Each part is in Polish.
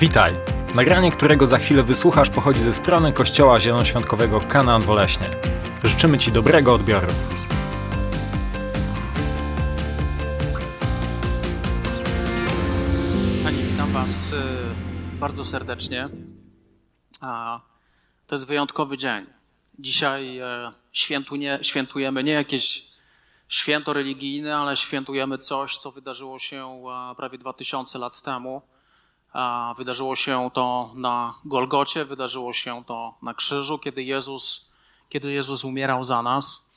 Witaj! Nagranie, którego za chwilę wysłuchasz, pochodzi ze strony Kościoła Zielonoświątkowego Kanaan Woleśnie. Życzymy Ci dobrego odbioru. Pani, witam Was y, bardzo serdecznie. To jest wyjątkowy dzień. Dzisiaj e, świętuje, świętujemy nie jakieś święto religijne, ale świętujemy coś, co wydarzyło się prawie 2000 lat temu. Wydarzyło się to na Golgocie, wydarzyło się to na krzyżu, kiedy Jezus, kiedy Jezus umierał za nas.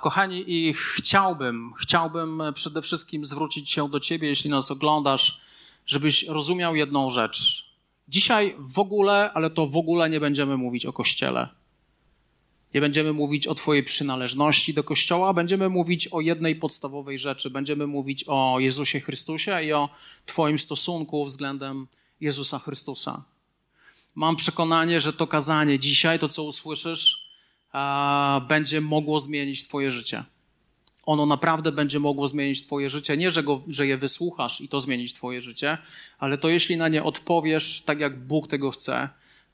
Kochani, i chciałbym, chciałbym przede wszystkim zwrócić się do Ciebie, jeśli nas oglądasz, żebyś rozumiał jedną rzecz. Dzisiaj w ogóle, ale to w ogóle nie będziemy mówić o Kościele. Nie będziemy mówić o Twojej przynależności do Kościoła, będziemy mówić o jednej podstawowej rzeczy. Będziemy mówić o Jezusie Chrystusie i o Twoim stosunku względem Jezusa Chrystusa. Mam przekonanie, że to kazanie dzisiaj, to co usłyszysz, będzie mogło zmienić Twoje życie. Ono naprawdę będzie mogło zmienić Twoje życie. Nie, że, go, że je wysłuchasz i to zmienić Twoje życie, ale to jeśli na nie odpowiesz tak, jak Bóg tego chce,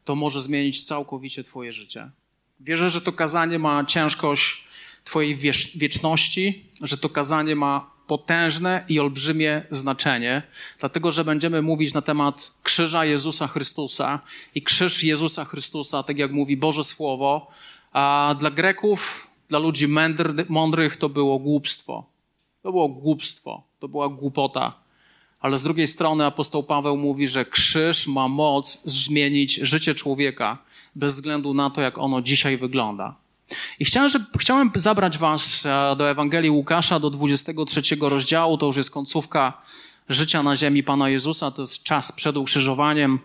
to może zmienić całkowicie Twoje życie. Wierzę, że to kazanie ma ciężkość Twojej wieczności, że to kazanie ma potężne i olbrzymie znaczenie, dlatego że będziemy mówić na temat krzyża Jezusa Chrystusa i krzyż Jezusa Chrystusa, tak jak mówi Boże Słowo, a dla Greków, dla ludzi mądrych to było głupstwo. To było głupstwo, to była głupota. Ale z drugiej strony apostoł Paweł mówi, że krzyż ma moc zmienić życie człowieka bez względu na to, jak ono dzisiaj wygląda. I chciałem, chciałem zabrać Was e, do Ewangelii Łukasza, do 23 rozdziału. To już jest końcówka życia na ziemi Pana Jezusa. To jest czas przed ukrzyżowaniem.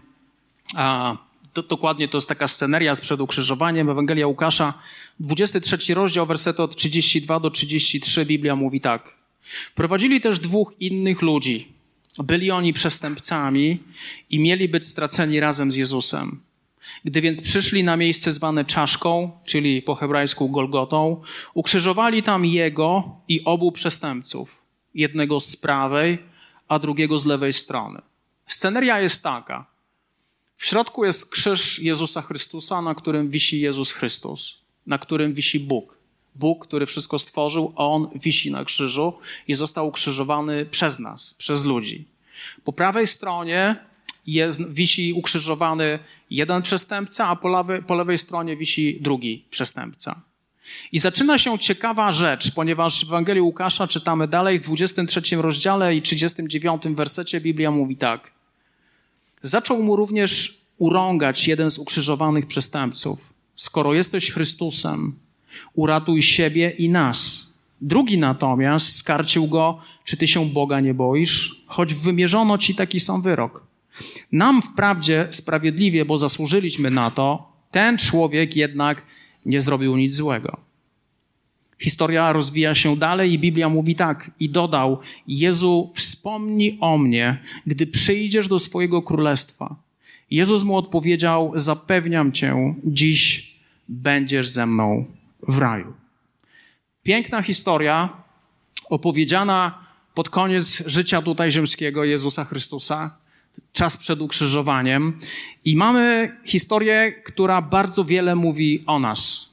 A, to, dokładnie to jest taka sceneria z przed ukrzyżowaniem. Ewangelia Łukasza, 23 rozdział, wersety od 32 do 33. Biblia mówi tak. Prowadzili też dwóch innych ludzi. Byli oni przestępcami i mieli być straceni razem z Jezusem. Gdy więc przyszli na miejsce zwane czaszką, czyli po hebrajsku Golgotą, ukrzyżowali tam jego i obu przestępców, jednego z prawej, a drugiego z lewej strony. Sceneria jest taka. W środku jest krzyż Jezusa Chrystusa, na którym wisi Jezus Chrystus, na którym wisi Bóg. Bóg, który wszystko stworzył, on wisi na krzyżu i został ukrzyżowany przez nas, przez ludzi. Po prawej stronie jest, wisi ukrzyżowany jeden przestępca, a po lewej, po lewej stronie wisi drugi przestępca. I zaczyna się ciekawa rzecz, ponieważ w Ewangelii Łukasza czytamy dalej, w 23 rozdziale i 39 wersecie Biblia mówi tak. Zaczął mu również urągać jeden z ukrzyżowanych przestępców. Skoro jesteś Chrystusem, uratuj siebie i nas. Drugi natomiast skarcił go, czy ty się Boga nie boisz, choć wymierzono ci taki sam wyrok. Nam wprawdzie sprawiedliwie, bo zasłużyliśmy na to, ten człowiek jednak nie zrobił nic złego. Historia rozwija się dalej i Biblia mówi tak i dodał: Jezu, wspomnij o mnie, gdy przyjdziesz do swojego królestwa. Jezus mu odpowiedział: Zapewniam cię, dziś będziesz ze mną w raju. Piękna historia opowiedziana pod koniec życia tutaj ziemskiego Jezusa Chrystusa, czas przed ukrzyżowaniem. I mamy historię, która bardzo wiele mówi o nas.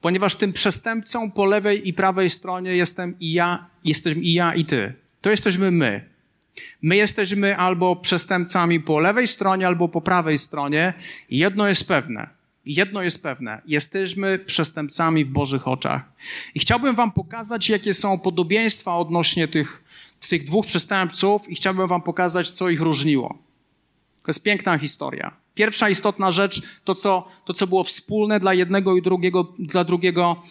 Ponieważ tym przestępcą po lewej i prawej stronie jestem i ja, jesteśmy i ja i ty. To jesteśmy my. My jesteśmy albo przestępcami po lewej stronie, albo po prawej stronie. Jedno jest pewne Jedno jest pewne, jesteśmy przestępcami w Bożych oczach. I chciałbym Wam pokazać, jakie są podobieństwa odnośnie tych, tych dwóch przestępców, i chciałbym Wam pokazać, co ich różniło. To jest piękna historia. Pierwsza istotna rzecz, to co, to co było wspólne dla jednego i drugiego, dla drugiego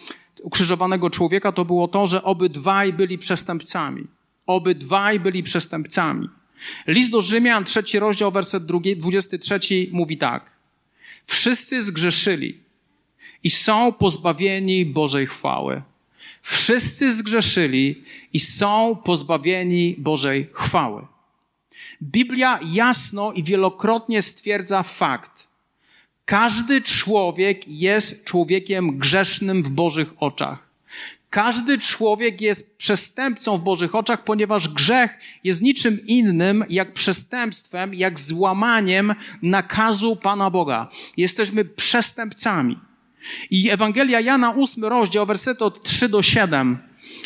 ukrzyżowanego człowieka, to było to, że obydwaj byli przestępcami. Obydwaj byli przestępcami. List do Rzymian, trzeci rozdział, werset 23 mówi tak. Wszyscy zgrzeszyli i są pozbawieni Bożej chwały. Wszyscy zgrzeszyli i są pozbawieni Bożej chwały. Biblia jasno i wielokrotnie stwierdza fakt. Każdy człowiek jest człowiekiem grzesznym w Bożych oczach. Każdy człowiek jest przestępcą w Bożych oczach, ponieważ grzech jest niczym innym jak przestępstwem, jak złamaniem nakazu Pana Boga. Jesteśmy przestępcami. I Ewangelia Jana, ósmy rozdział, wersety od 3 do 7.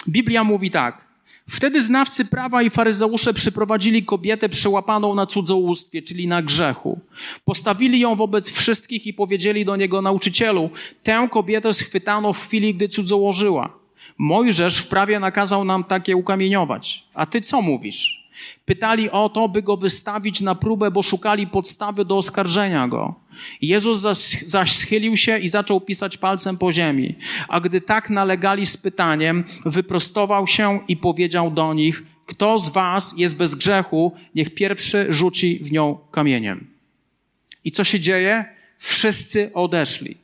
Biblia mówi tak. Wtedy znawcy prawa i faryzeusze przyprowadzili kobietę przełapaną na cudzołóstwie, czyli na grzechu. Postawili ją wobec wszystkich i powiedzieli do niego nauczycielu, tę kobietę schwytano w chwili, gdy cudzołożyła. Mojżesz w prawie nakazał nam takie ukamieniować. A ty co mówisz? Pytali o to, by go wystawić na próbę, bo szukali podstawy do oskarżenia go. Jezus zaś, zaś schylił się i zaczął pisać palcem po ziemi. A gdy tak nalegali z pytaniem, wyprostował się i powiedział do nich: Kto z was jest bez grzechu, niech pierwszy rzuci w nią kamieniem. I co się dzieje? Wszyscy odeszli.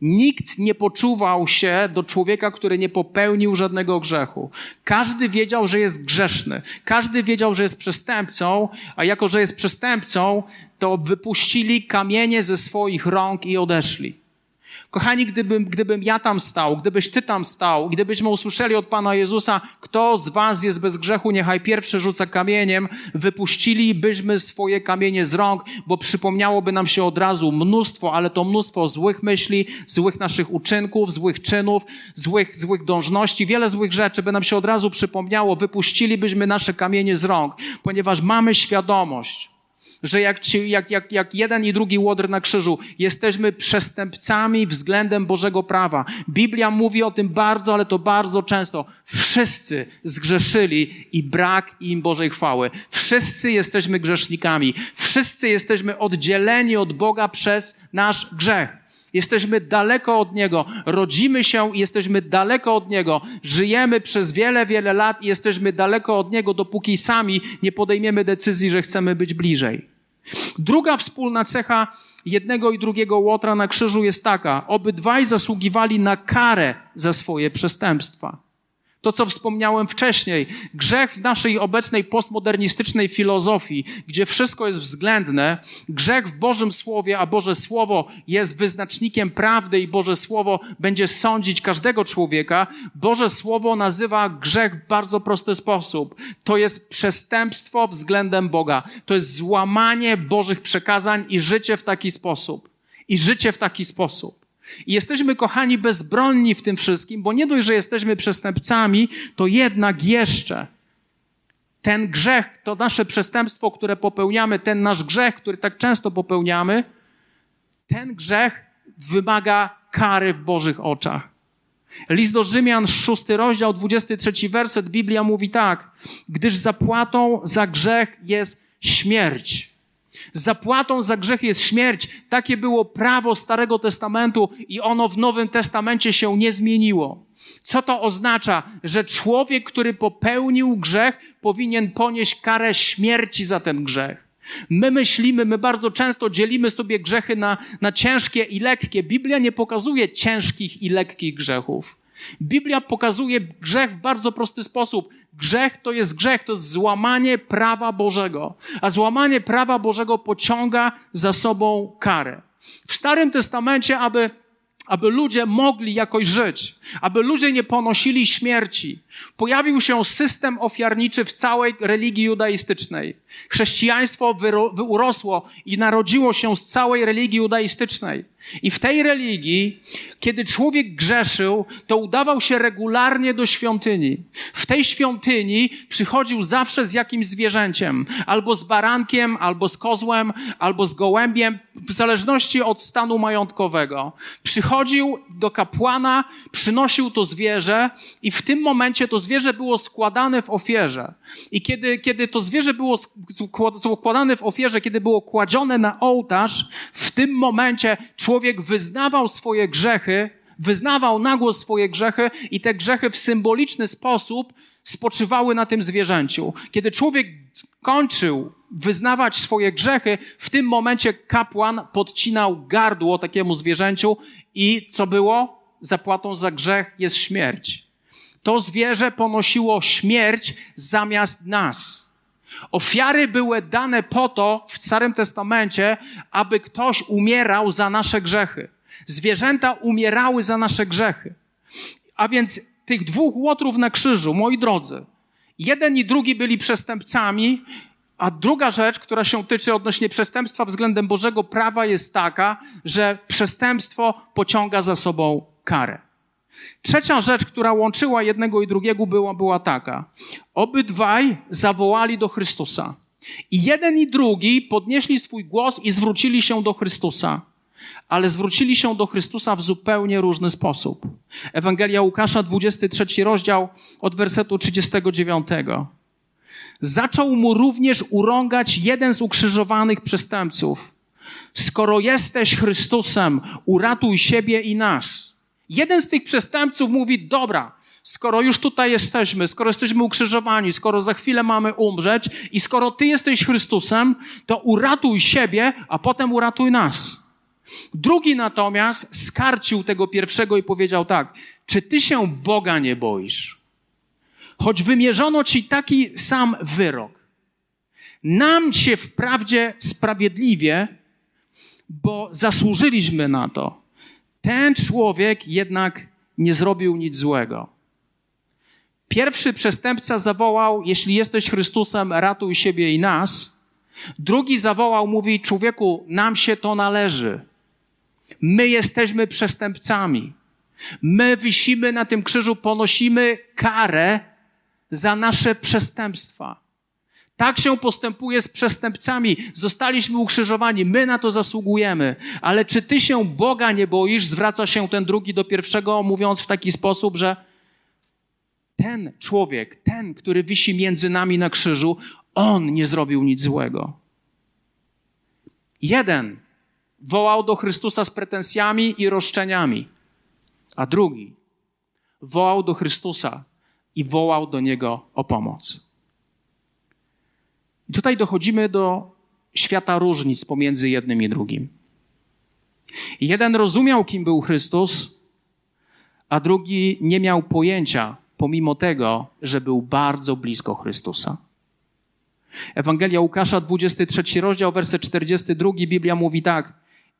Nikt nie poczuwał się do człowieka, który nie popełnił żadnego grzechu. Każdy wiedział, że jest grzeszny. Każdy wiedział, że jest przestępcą, a jako, że jest przestępcą, to wypuścili kamienie ze swoich rąk i odeszli. Kochani, gdybym, gdybym ja tam stał, gdybyś ty tam stał, gdybyśmy usłyszeli od Pana Jezusa, kto z was jest bez grzechu, niechaj pierwszy rzuca kamieniem, wypuścilibyśmy swoje kamienie z rąk, bo przypomniałoby nam się od razu mnóstwo, ale to mnóstwo złych myśli, złych naszych uczynków, złych czynów, złych, złych dążności, wiele złych rzeczy by nam się od razu przypomniało, wypuścilibyśmy nasze kamienie z rąk, ponieważ mamy świadomość, że jak, ci, jak, jak, jak jeden i drugi łodr na krzyżu, jesteśmy przestępcami względem Bożego prawa. Biblia mówi o tym bardzo, ale to bardzo często. Wszyscy zgrzeszyli i brak im Bożej chwały. Wszyscy jesteśmy grzesznikami. Wszyscy jesteśmy oddzieleni od Boga przez nasz grzech. Jesteśmy daleko od Niego, rodzimy się i jesteśmy daleko od Niego, żyjemy przez wiele, wiele lat i jesteśmy daleko od Niego, dopóki sami nie podejmiemy decyzji, że chcemy być bliżej. Druga wspólna cecha jednego i drugiego łotra na krzyżu jest taka: obydwaj zasługiwali na karę za swoje przestępstwa. To, co wspomniałem wcześniej, grzech w naszej obecnej postmodernistycznej filozofii, gdzie wszystko jest względne, grzech w Bożym Słowie, a Boże Słowo jest wyznacznikiem prawdy i Boże Słowo będzie sądzić każdego człowieka, Boże Słowo nazywa grzech w bardzo prosty sposób. To jest przestępstwo względem Boga. To jest złamanie Bożych przekazań i życie w taki sposób. I życie w taki sposób. I jesteśmy, kochani, bezbronni w tym wszystkim, bo nie dość, że jesteśmy przestępcami, to jednak jeszcze ten grzech, to nasze przestępstwo, które popełniamy, ten nasz grzech, który tak często popełniamy, ten grzech wymaga kary w Bożych oczach. List do Rzymian, szósty rozdział, 23 werset, Biblia mówi tak, gdyż zapłatą za grzech jest śmierć. Zapłatą za grzech jest śmierć. Takie było prawo Starego Testamentu i ono w Nowym Testamencie się nie zmieniło. Co to oznacza? Że człowiek, który popełnił grzech, powinien ponieść karę śmierci za ten grzech. My myślimy, my bardzo często dzielimy sobie grzechy na, na ciężkie i lekkie. Biblia nie pokazuje ciężkich i lekkich grzechów. Biblia pokazuje grzech w bardzo prosty sposób. Grzech to jest grzech, to jest złamanie prawa Bożego. A złamanie prawa Bożego pociąga za sobą karę. W Starym Testamencie, aby aby ludzie mogli jakoś żyć, aby ludzie nie ponosili śmierci. Pojawił się system ofiarniczy w całej religii judaistycznej. Chrześcijaństwo urosło i narodziło się z całej religii judaistycznej. I w tej religii, kiedy człowiek grzeszył, to udawał się regularnie do świątyni. W tej świątyni przychodził zawsze z jakimś zwierzęciem, albo z barankiem, albo z kozłem, albo z gołębiem, w zależności od stanu majątkowego. Przychodził do kapłana, przynosił to zwierzę i w tym momencie to zwierzę było składane w ofierze. I kiedy, kiedy to zwierzę było składane w ofierze, kiedy było kładzione na ołtarz, w tym momencie człowiek człowiek wyznawał swoje grzechy, wyznawał na głos swoje grzechy i te grzechy w symboliczny sposób spoczywały na tym zwierzęciu. Kiedy człowiek kończył wyznawać swoje grzechy, w tym momencie kapłan podcinał gardło takiemu zwierzęciu i co było? Zapłatą za grzech jest śmierć. To zwierzę ponosiło śmierć zamiast nas. Ofiary były dane po to w Starym Testamencie, aby ktoś umierał za nasze grzechy. Zwierzęta umierały za nasze grzechy. A więc tych dwóch łotrów na krzyżu, moi drodzy, jeden i drugi byli przestępcami, a druga rzecz, która się tyczy odnośnie przestępstwa względem Bożego prawa, jest taka, że przestępstwo pociąga za sobą karę. Trzecia rzecz, która łączyła jednego i drugiego, była, była taka. Obydwaj zawołali do Chrystusa. I jeden i drugi podnieśli swój głos i zwrócili się do Chrystusa. Ale zwrócili się do Chrystusa w zupełnie różny sposób. Ewangelia Łukasza, 23 rozdział, od wersetu 39. Zaczął mu również urągać jeden z ukrzyżowanych przestępców. Skoro jesteś Chrystusem, uratuj siebie i nas. Jeden z tych przestępców mówi: Dobra, skoro już tutaj jesteśmy, skoro jesteśmy ukrzyżowani, skoro za chwilę mamy umrzeć i skoro Ty jesteś Chrystusem, to uratuj siebie, a potem uratuj nas. Drugi natomiast skarcił tego pierwszego i powiedział tak: Czy Ty się Boga nie boisz? Choć wymierzono Ci taki sam wyrok. Nam się wprawdzie sprawiedliwie, bo zasłużyliśmy na to. Ten człowiek jednak nie zrobił nic złego. Pierwszy przestępca zawołał: Jeśli jesteś Chrystusem, ratuj siebie i nas. Drugi zawołał, mówi: Człowieku, nam się to należy. My jesteśmy przestępcami. My wisimy na tym krzyżu, ponosimy karę za nasze przestępstwa. Tak się postępuje z przestępcami. Zostaliśmy ukrzyżowani, my na to zasługujemy. Ale czy ty się Boga nie boisz? Zwraca się ten drugi do pierwszego, mówiąc w taki sposób, że ten człowiek, ten, który wisi między nami na krzyżu, on nie zrobił nic złego. Jeden wołał do Chrystusa z pretensjami i roszczeniami, a drugi wołał do Chrystusa i wołał do niego o pomoc. I tutaj dochodzimy do świata różnic pomiędzy jednym i drugim. Jeden rozumiał, kim był Chrystus, a drugi nie miał pojęcia, pomimo tego, że był bardzo blisko Chrystusa. Ewangelia Łukasza, 23 rozdział, werset 42, Biblia mówi tak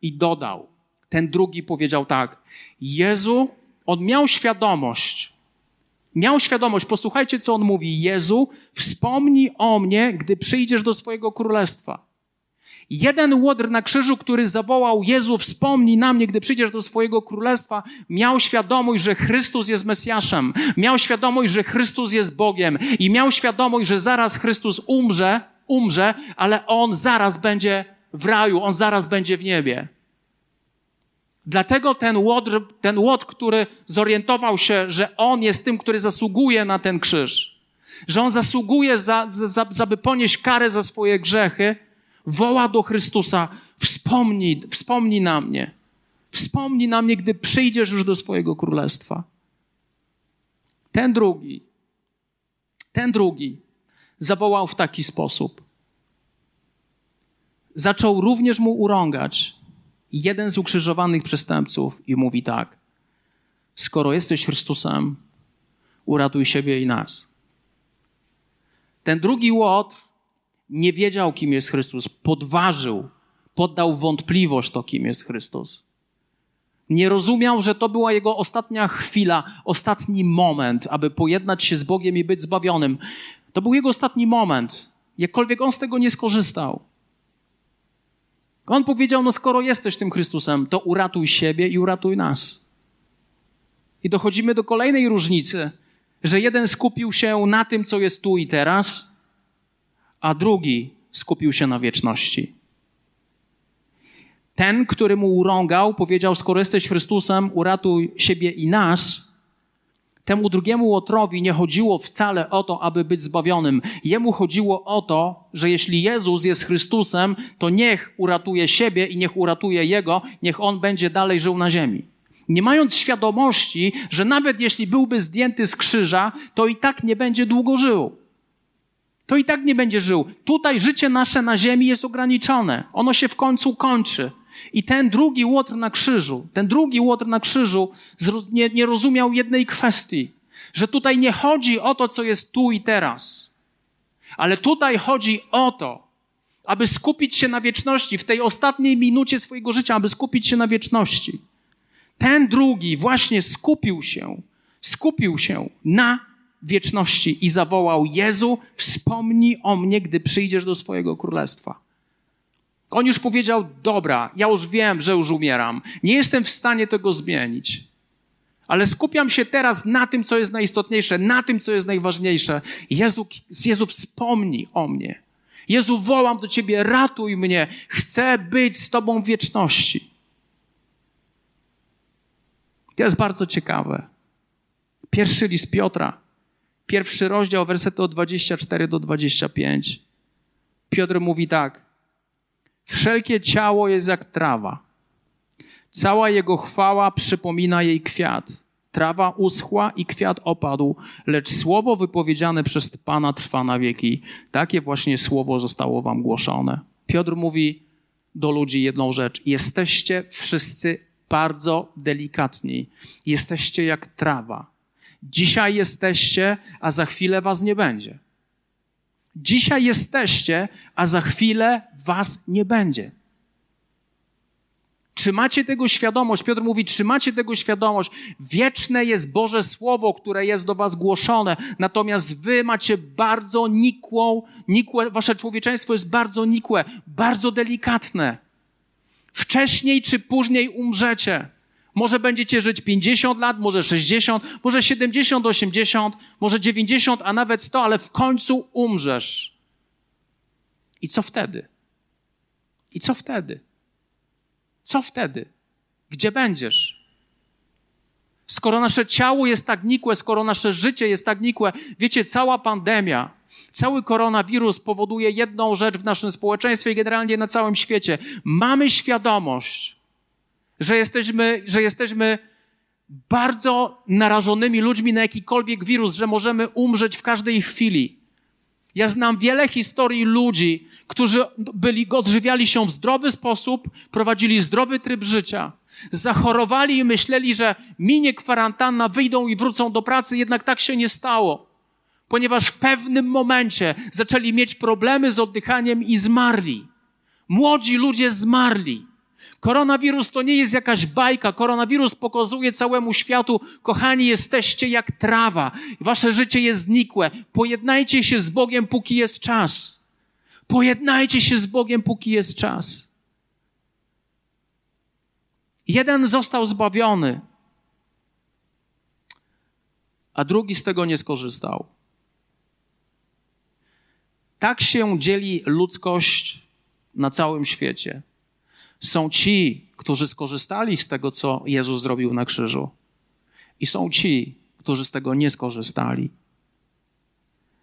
i dodał. Ten drugi powiedział tak: Jezu, on miał świadomość, miał świadomość, posłuchajcie, co on mówi: Jezu, wspomnij o mnie, gdy przyjdziesz do swojego królestwa. Jeden łodr na krzyżu, który zawołał: Jezu, wspomnij na mnie, gdy przyjdziesz do swojego królestwa, miał świadomość, że Chrystus jest Mesjaszem, miał świadomość, że Chrystus jest Bogiem i miał świadomość, że zaraz Chrystus umrze, umrze, ale on zaraz będzie w raju, on zaraz będzie w niebie. Dlatego ten łotr, ten łotr, który zorientował się, że on jest tym, który zasługuje na ten krzyż, że on zasługuje, za, za, za by ponieść karę za swoje grzechy, woła do Chrystusa: Wspomnij, wspomnij na mnie. Wspomnij na mnie, gdy przyjdziesz już do swojego królestwa. Ten drugi, ten drugi zawołał w taki sposób. Zaczął również mu urągać jeden z ukrzyżowanych przestępców i mówi tak: Skoro jesteś Chrystusem, uratuj siebie i nas. Ten drugi łotr nie wiedział, kim jest Chrystus, podważył, poddał wątpliwość to, kim jest Chrystus. Nie rozumiał, że to była jego ostatnia chwila, ostatni moment, aby pojednać się z Bogiem i być zbawionym. To był jego ostatni moment. Jakkolwiek on z tego nie skorzystał. On powiedział: No, skoro jesteś tym Chrystusem, to uratuj siebie i uratuj nas. I dochodzimy do kolejnej różnicy, że jeden skupił się na tym, co jest tu i teraz, a drugi skupił się na wieczności. Ten, który mu urągał, powiedział: Skoro jesteś Chrystusem, uratuj siebie i nas. Temu drugiemu łotrowi nie chodziło wcale o to, aby być zbawionym. Jemu chodziło o to, że jeśli Jezus jest Chrystusem, to niech uratuje siebie i niech uratuje Jego, niech On będzie dalej żył na ziemi. Nie mając świadomości, że nawet jeśli byłby zdjęty z krzyża, to i tak nie będzie długo żył. To i tak nie będzie żył. Tutaj życie nasze na ziemi jest ograniczone. Ono się w końcu kończy. I ten drugi łotr na krzyżu, ten drugi łotr na krzyżu nie, nie rozumiał jednej kwestii, że tutaj nie chodzi o to, co jest tu i teraz, ale tutaj chodzi o to, aby skupić się na wieczności, w tej ostatniej minucie swojego życia, aby skupić się na wieczności. Ten drugi właśnie skupił się, skupił się na wieczności i zawołał: Jezu, wspomnij o mnie, gdy przyjdziesz do swojego królestwa. On już powiedział: Dobra, ja już wiem, że już umieram. Nie jestem w stanie tego zmienić. Ale skupiam się teraz na tym, co jest najistotniejsze, na tym, co jest najważniejsze. Jezu, Jezu, wspomnij o mnie. Jezu, wołam do Ciebie, ratuj mnie. Chcę być z Tobą w wieczności. To jest bardzo ciekawe. Pierwszy list Piotra, pierwszy rozdział, wersety od 24 do 25. Piotr mówi tak. Wszelkie ciało jest jak trawa. Cała jego chwała przypomina jej kwiat. Trawa uschła i kwiat opadł, lecz słowo wypowiedziane przez Pana trwa na wieki. Takie właśnie słowo zostało wam głoszone. Piotr mówi do ludzi jedną rzecz. Jesteście wszyscy bardzo delikatni. Jesteście jak trawa. Dzisiaj jesteście, a za chwilę was nie będzie. Dzisiaj jesteście, a za chwilę was nie będzie. Czy macie tego świadomość? Piotr mówi, czy macie tego świadomość? Wieczne jest Boże Słowo, które jest do was głoszone, natomiast wy macie bardzo nikłą, nikłe, wasze człowieczeństwo jest bardzo nikłe, bardzo delikatne. Wcześniej czy później umrzecie. Może będziecie żyć 50 lat, może 60, może 70, 80, może 90, a nawet 100, ale w końcu umrzesz. I co wtedy? I co wtedy? Co wtedy? Gdzie będziesz? Skoro nasze ciało jest tak nikłe, skoro nasze życie jest tak nikłe, wiecie, cała pandemia, cały koronawirus powoduje jedną rzecz w naszym społeczeństwie i generalnie na całym świecie. Mamy świadomość, że jesteśmy, że jesteśmy bardzo narażonymi ludźmi na jakikolwiek wirus, że możemy umrzeć w każdej chwili. Ja znam wiele historii ludzi, którzy byli, odżywiali się w zdrowy sposób, prowadzili zdrowy tryb życia, zachorowali i myśleli, że minie kwarantanna, wyjdą i wrócą do pracy, jednak tak się nie stało. Ponieważ w pewnym momencie zaczęli mieć problemy z oddychaniem i zmarli. Młodzi ludzie zmarli. Koronawirus to nie jest jakaś bajka. Koronawirus pokazuje całemu światu, kochani, jesteście jak trawa. Wasze życie jest znikłe. Pojednajcie się z Bogiem, póki jest czas. Pojednajcie się z Bogiem, póki jest czas. Jeden został zbawiony, a drugi z tego nie skorzystał. Tak się dzieli ludzkość na całym świecie są ci, którzy skorzystali z tego, co Jezus zrobił na krzyżu, i są ci, którzy z tego nie skorzystali.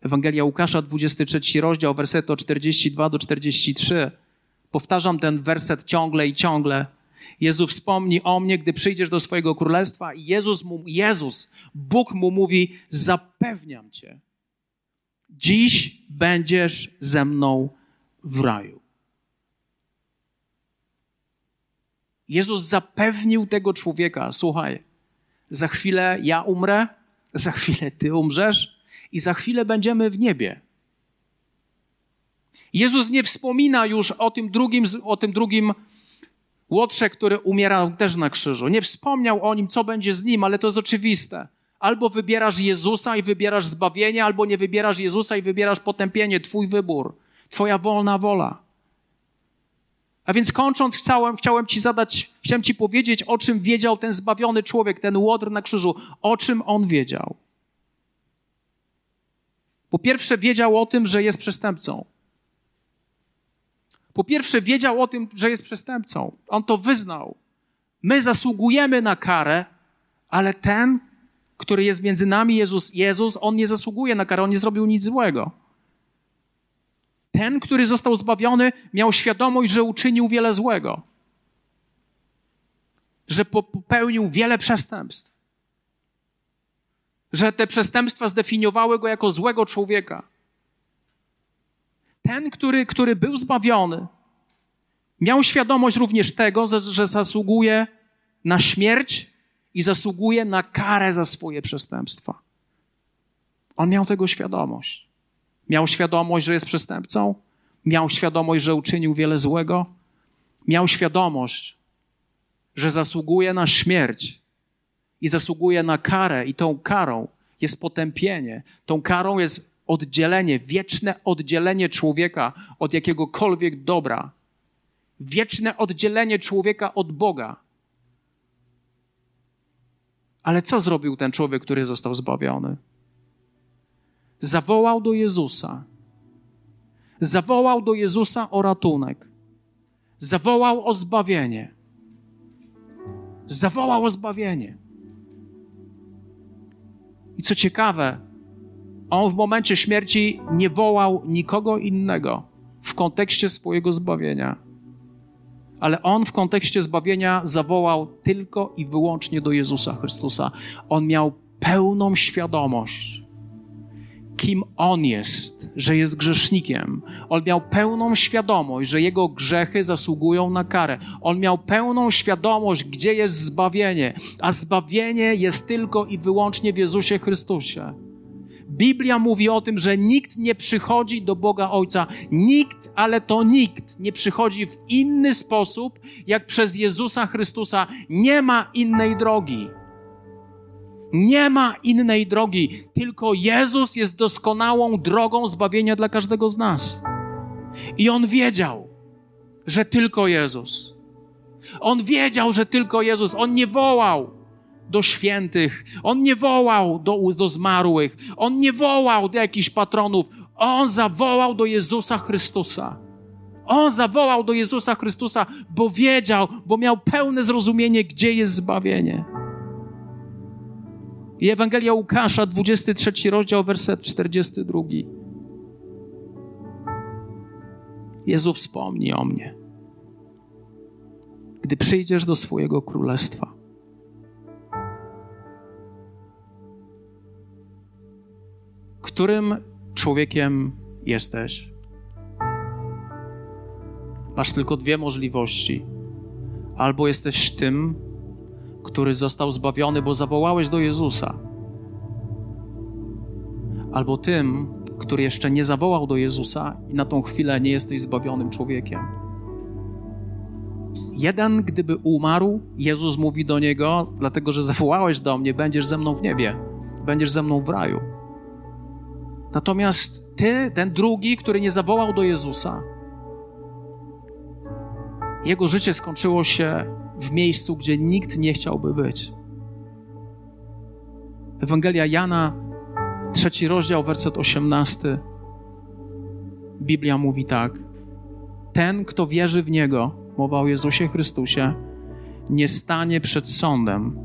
Ewangelia Łukasza, 23 rozdział, wersety od 42 do 43. Powtarzam ten werset ciągle i ciągle. Jezus wspomni o mnie, gdy przyjdziesz do swojego królestwa i Jezus, mu, Jezus, Bóg mu mówi, zapewniam cię, dziś będziesz ze mną w raju. Jezus zapewnił tego człowieka: Słuchaj, za chwilę ja umrę, za chwilę ty umrzesz i za chwilę będziemy w niebie. Jezus nie wspomina już o tym drugim, o tym drugim Łotrze, który umierał też na krzyżu. Nie wspomniał o nim, co będzie z nim, ale to jest oczywiste. Albo wybierasz Jezusa i wybierasz zbawienie, albo nie wybierasz Jezusa i wybierasz potępienie. Twój wybór, Twoja wolna wola. A więc kończąc, chciałem, chciałem Ci zadać, chciałem Ci powiedzieć, o czym wiedział ten zbawiony człowiek, ten łodr na krzyżu, o czym on wiedział. Po pierwsze, wiedział o tym, że jest przestępcą. Po pierwsze, wiedział o tym, że jest przestępcą. On to wyznał. My zasługujemy na karę, ale ten, który jest między nami, Jezus, Jezus, on nie zasługuje na karę, on nie zrobił nic złego. Ten, który został zbawiony, miał świadomość, że uczynił wiele złego, że popełnił wiele przestępstw, że te przestępstwa zdefiniowały go jako złego człowieka. Ten, który, który był zbawiony, miał świadomość również tego, że, że zasługuje na śmierć i zasługuje na karę za swoje przestępstwa. On miał tego świadomość. Miał świadomość, że jest przestępcą, miał świadomość, że uczynił wiele złego, miał świadomość, że zasługuje na śmierć i zasługuje na karę, i tą karą jest potępienie. Tą karą jest oddzielenie, wieczne oddzielenie człowieka od jakiegokolwiek dobra. Wieczne oddzielenie człowieka od Boga. Ale co zrobił ten człowiek, który został zbawiony? Zawołał do Jezusa. Zawołał do Jezusa o ratunek. Zawołał o zbawienie. Zawołał o zbawienie. I co ciekawe, on w momencie śmierci nie wołał nikogo innego w kontekście swojego zbawienia, ale on w kontekście zbawienia zawołał tylko i wyłącznie do Jezusa Chrystusa. On miał pełną świadomość, kim on jest, że jest grzesznikiem. On miał pełną świadomość, że jego grzechy zasługują na karę. On miał pełną świadomość, gdzie jest zbawienie, a zbawienie jest tylko i wyłącznie w Jezusie Chrystusie. Biblia mówi o tym, że nikt nie przychodzi do Boga Ojca. Nikt, ale to nikt nie przychodzi w inny sposób, jak przez Jezusa Chrystusa. Nie ma innej drogi. Nie ma innej drogi, tylko Jezus jest doskonałą drogą zbawienia dla każdego z nas. I on wiedział, że tylko Jezus. On wiedział, że tylko Jezus. On nie wołał do świętych, on nie wołał do, do zmarłych, on nie wołał do jakichś patronów. On zawołał do Jezusa Chrystusa. On zawołał do Jezusa Chrystusa, bo wiedział, bo miał pełne zrozumienie, gdzie jest zbawienie. I Ewangelia Łukasza, 23 rozdział, werset 42. Jezu, wspomnij o mnie, gdy przyjdziesz do swojego królestwa. Którym człowiekiem jesteś? Masz tylko dwie możliwości. Albo jesteś tym, który został zbawiony, bo zawołałeś do Jezusa, albo tym, który jeszcze nie zawołał do Jezusa i na tą chwilę nie jesteś zbawionym człowiekiem. Jeden, gdyby umarł, Jezus mówi do niego, dlatego że zawołałeś do mnie, będziesz ze mną w niebie, będziesz ze mną w raju. Natomiast ty, ten drugi, który nie zawołał do Jezusa, jego życie skończyło się w miejscu, gdzie nikt nie chciałby być. Ewangelia Jana, trzeci rozdział, werset osiemnasty. Biblia mówi tak: Ten, kto wierzy w Niego, mowa o Jezusie Chrystusie, nie stanie przed sądem,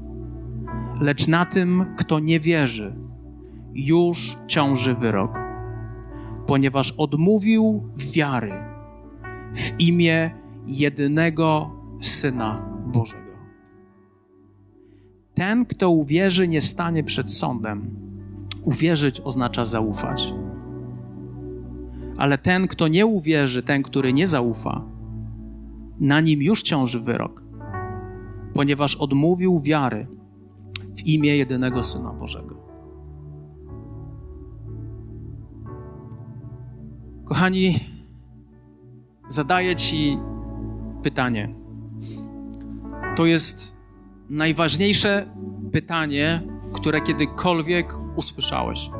lecz na tym, kto nie wierzy, już ciąży wyrok, ponieważ odmówił wiary w imię jedynego Syna Bożego. Ten, kto uwierzy, nie stanie przed sądem. Uwierzyć oznacza zaufać. Ale ten, kto nie uwierzy, ten, który nie zaufa, na nim już ciąży wyrok, ponieważ odmówił wiary w imię jedynego Syna Bożego. Kochani, zadaję Ci pytanie. To jest najważniejsze pytanie, które kiedykolwiek usłyszałeś.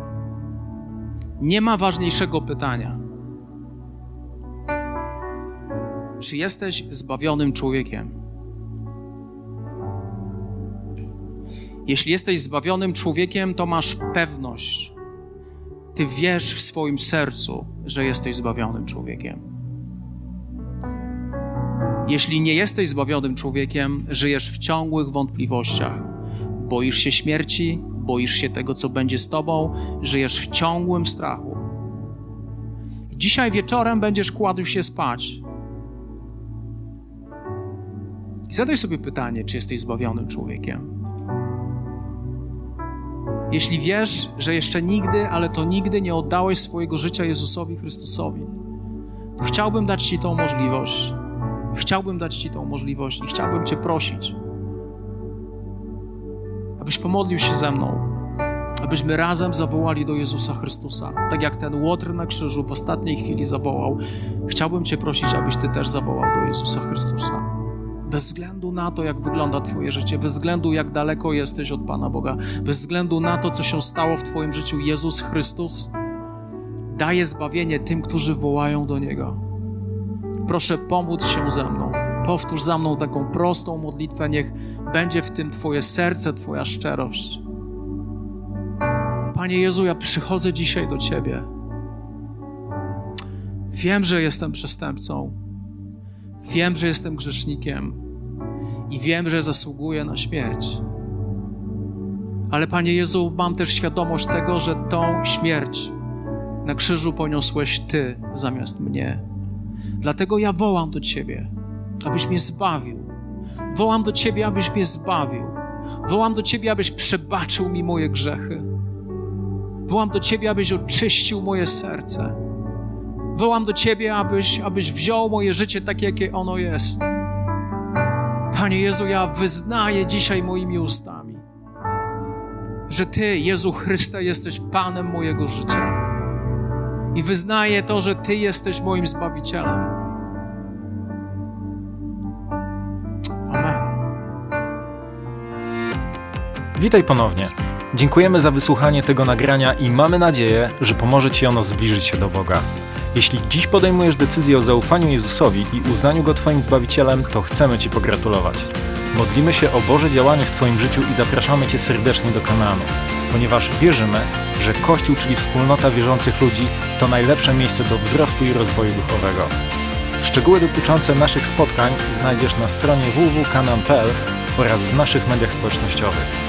Nie ma ważniejszego pytania. Czy jesteś zbawionym człowiekiem? Jeśli jesteś zbawionym człowiekiem, to masz pewność. Ty wiesz w swoim sercu, że jesteś zbawionym człowiekiem. Jeśli nie jesteś zbawionym człowiekiem, żyjesz w ciągłych wątpliwościach. Boisz się śmierci, boisz się tego, co będzie z tobą, żyjesz w ciągłym strachu. Dzisiaj wieczorem będziesz kładł się spać. I zadaj sobie pytanie, czy jesteś zbawionym człowiekiem. Jeśli wiesz, że jeszcze nigdy, ale to nigdy nie oddałeś swojego życia Jezusowi Chrystusowi, to chciałbym dać Ci tą możliwość. Chciałbym dać Ci tą możliwość i chciałbym Cię prosić, abyś pomodlił się ze mną, abyśmy razem zawołali do Jezusa Chrystusa. Tak jak ten łotr na krzyżu w ostatniej chwili zawołał, chciałbym Cię prosić, abyś Ty też zawołał do Jezusa Chrystusa. Bez względu na to, jak wygląda Twoje życie, bez względu, jak daleko jesteś od Pana Boga, bez względu na to, co się stało w Twoim życiu, Jezus Chrystus daje zbawienie tym, którzy wołają do Niego. Proszę, pomóc się ze mną. Powtórz za mną taką prostą modlitwę, niech będzie w tym Twoje serce, Twoja szczerość. Panie Jezu, ja przychodzę dzisiaj do Ciebie. Wiem, że jestem przestępcą. Wiem, że jestem grzesznikiem. I wiem, że zasługuję na śmierć. Ale Panie Jezu, mam też świadomość tego, że tą śmierć na krzyżu poniosłeś Ty zamiast mnie. Dlatego ja wołam do Ciebie, abyś mnie zbawił. Wołam do Ciebie, abyś mnie zbawił. Wołam do Ciebie, abyś przebaczył mi moje grzechy. Wołam do Ciebie, abyś oczyścił moje serce. Wołam do Ciebie, abyś, abyś wziął moje życie takie, jakie ono jest. Panie Jezu, ja wyznaję dzisiaj moimi ustami, że Ty, Jezu Chryste, jesteś Panem mojego życia. I wyznaję to, że Ty jesteś moim Zbawicielem. Amen. Witaj ponownie. Dziękujemy za wysłuchanie tego nagrania i mamy nadzieję, że pomoże Ci ono zbliżyć się do Boga. Jeśli dziś podejmujesz decyzję o zaufaniu Jezusowi i uznaniu Go Twoim Zbawicielem, to chcemy Ci pogratulować. Modlimy się o Boże działanie w Twoim życiu i zapraszamy Cię serdecznie do Kanaanu, ponieważ wierzymy, że Kościół, czyli wspólnota wierzących ludzi, to najlepsze miejsce do wzrostu i rozwoju duchowego. Szczegóły dotyczące naszych spotkań znajdziesz na stronie www.kanan.pl oraz w naszych mediach społecznościowych.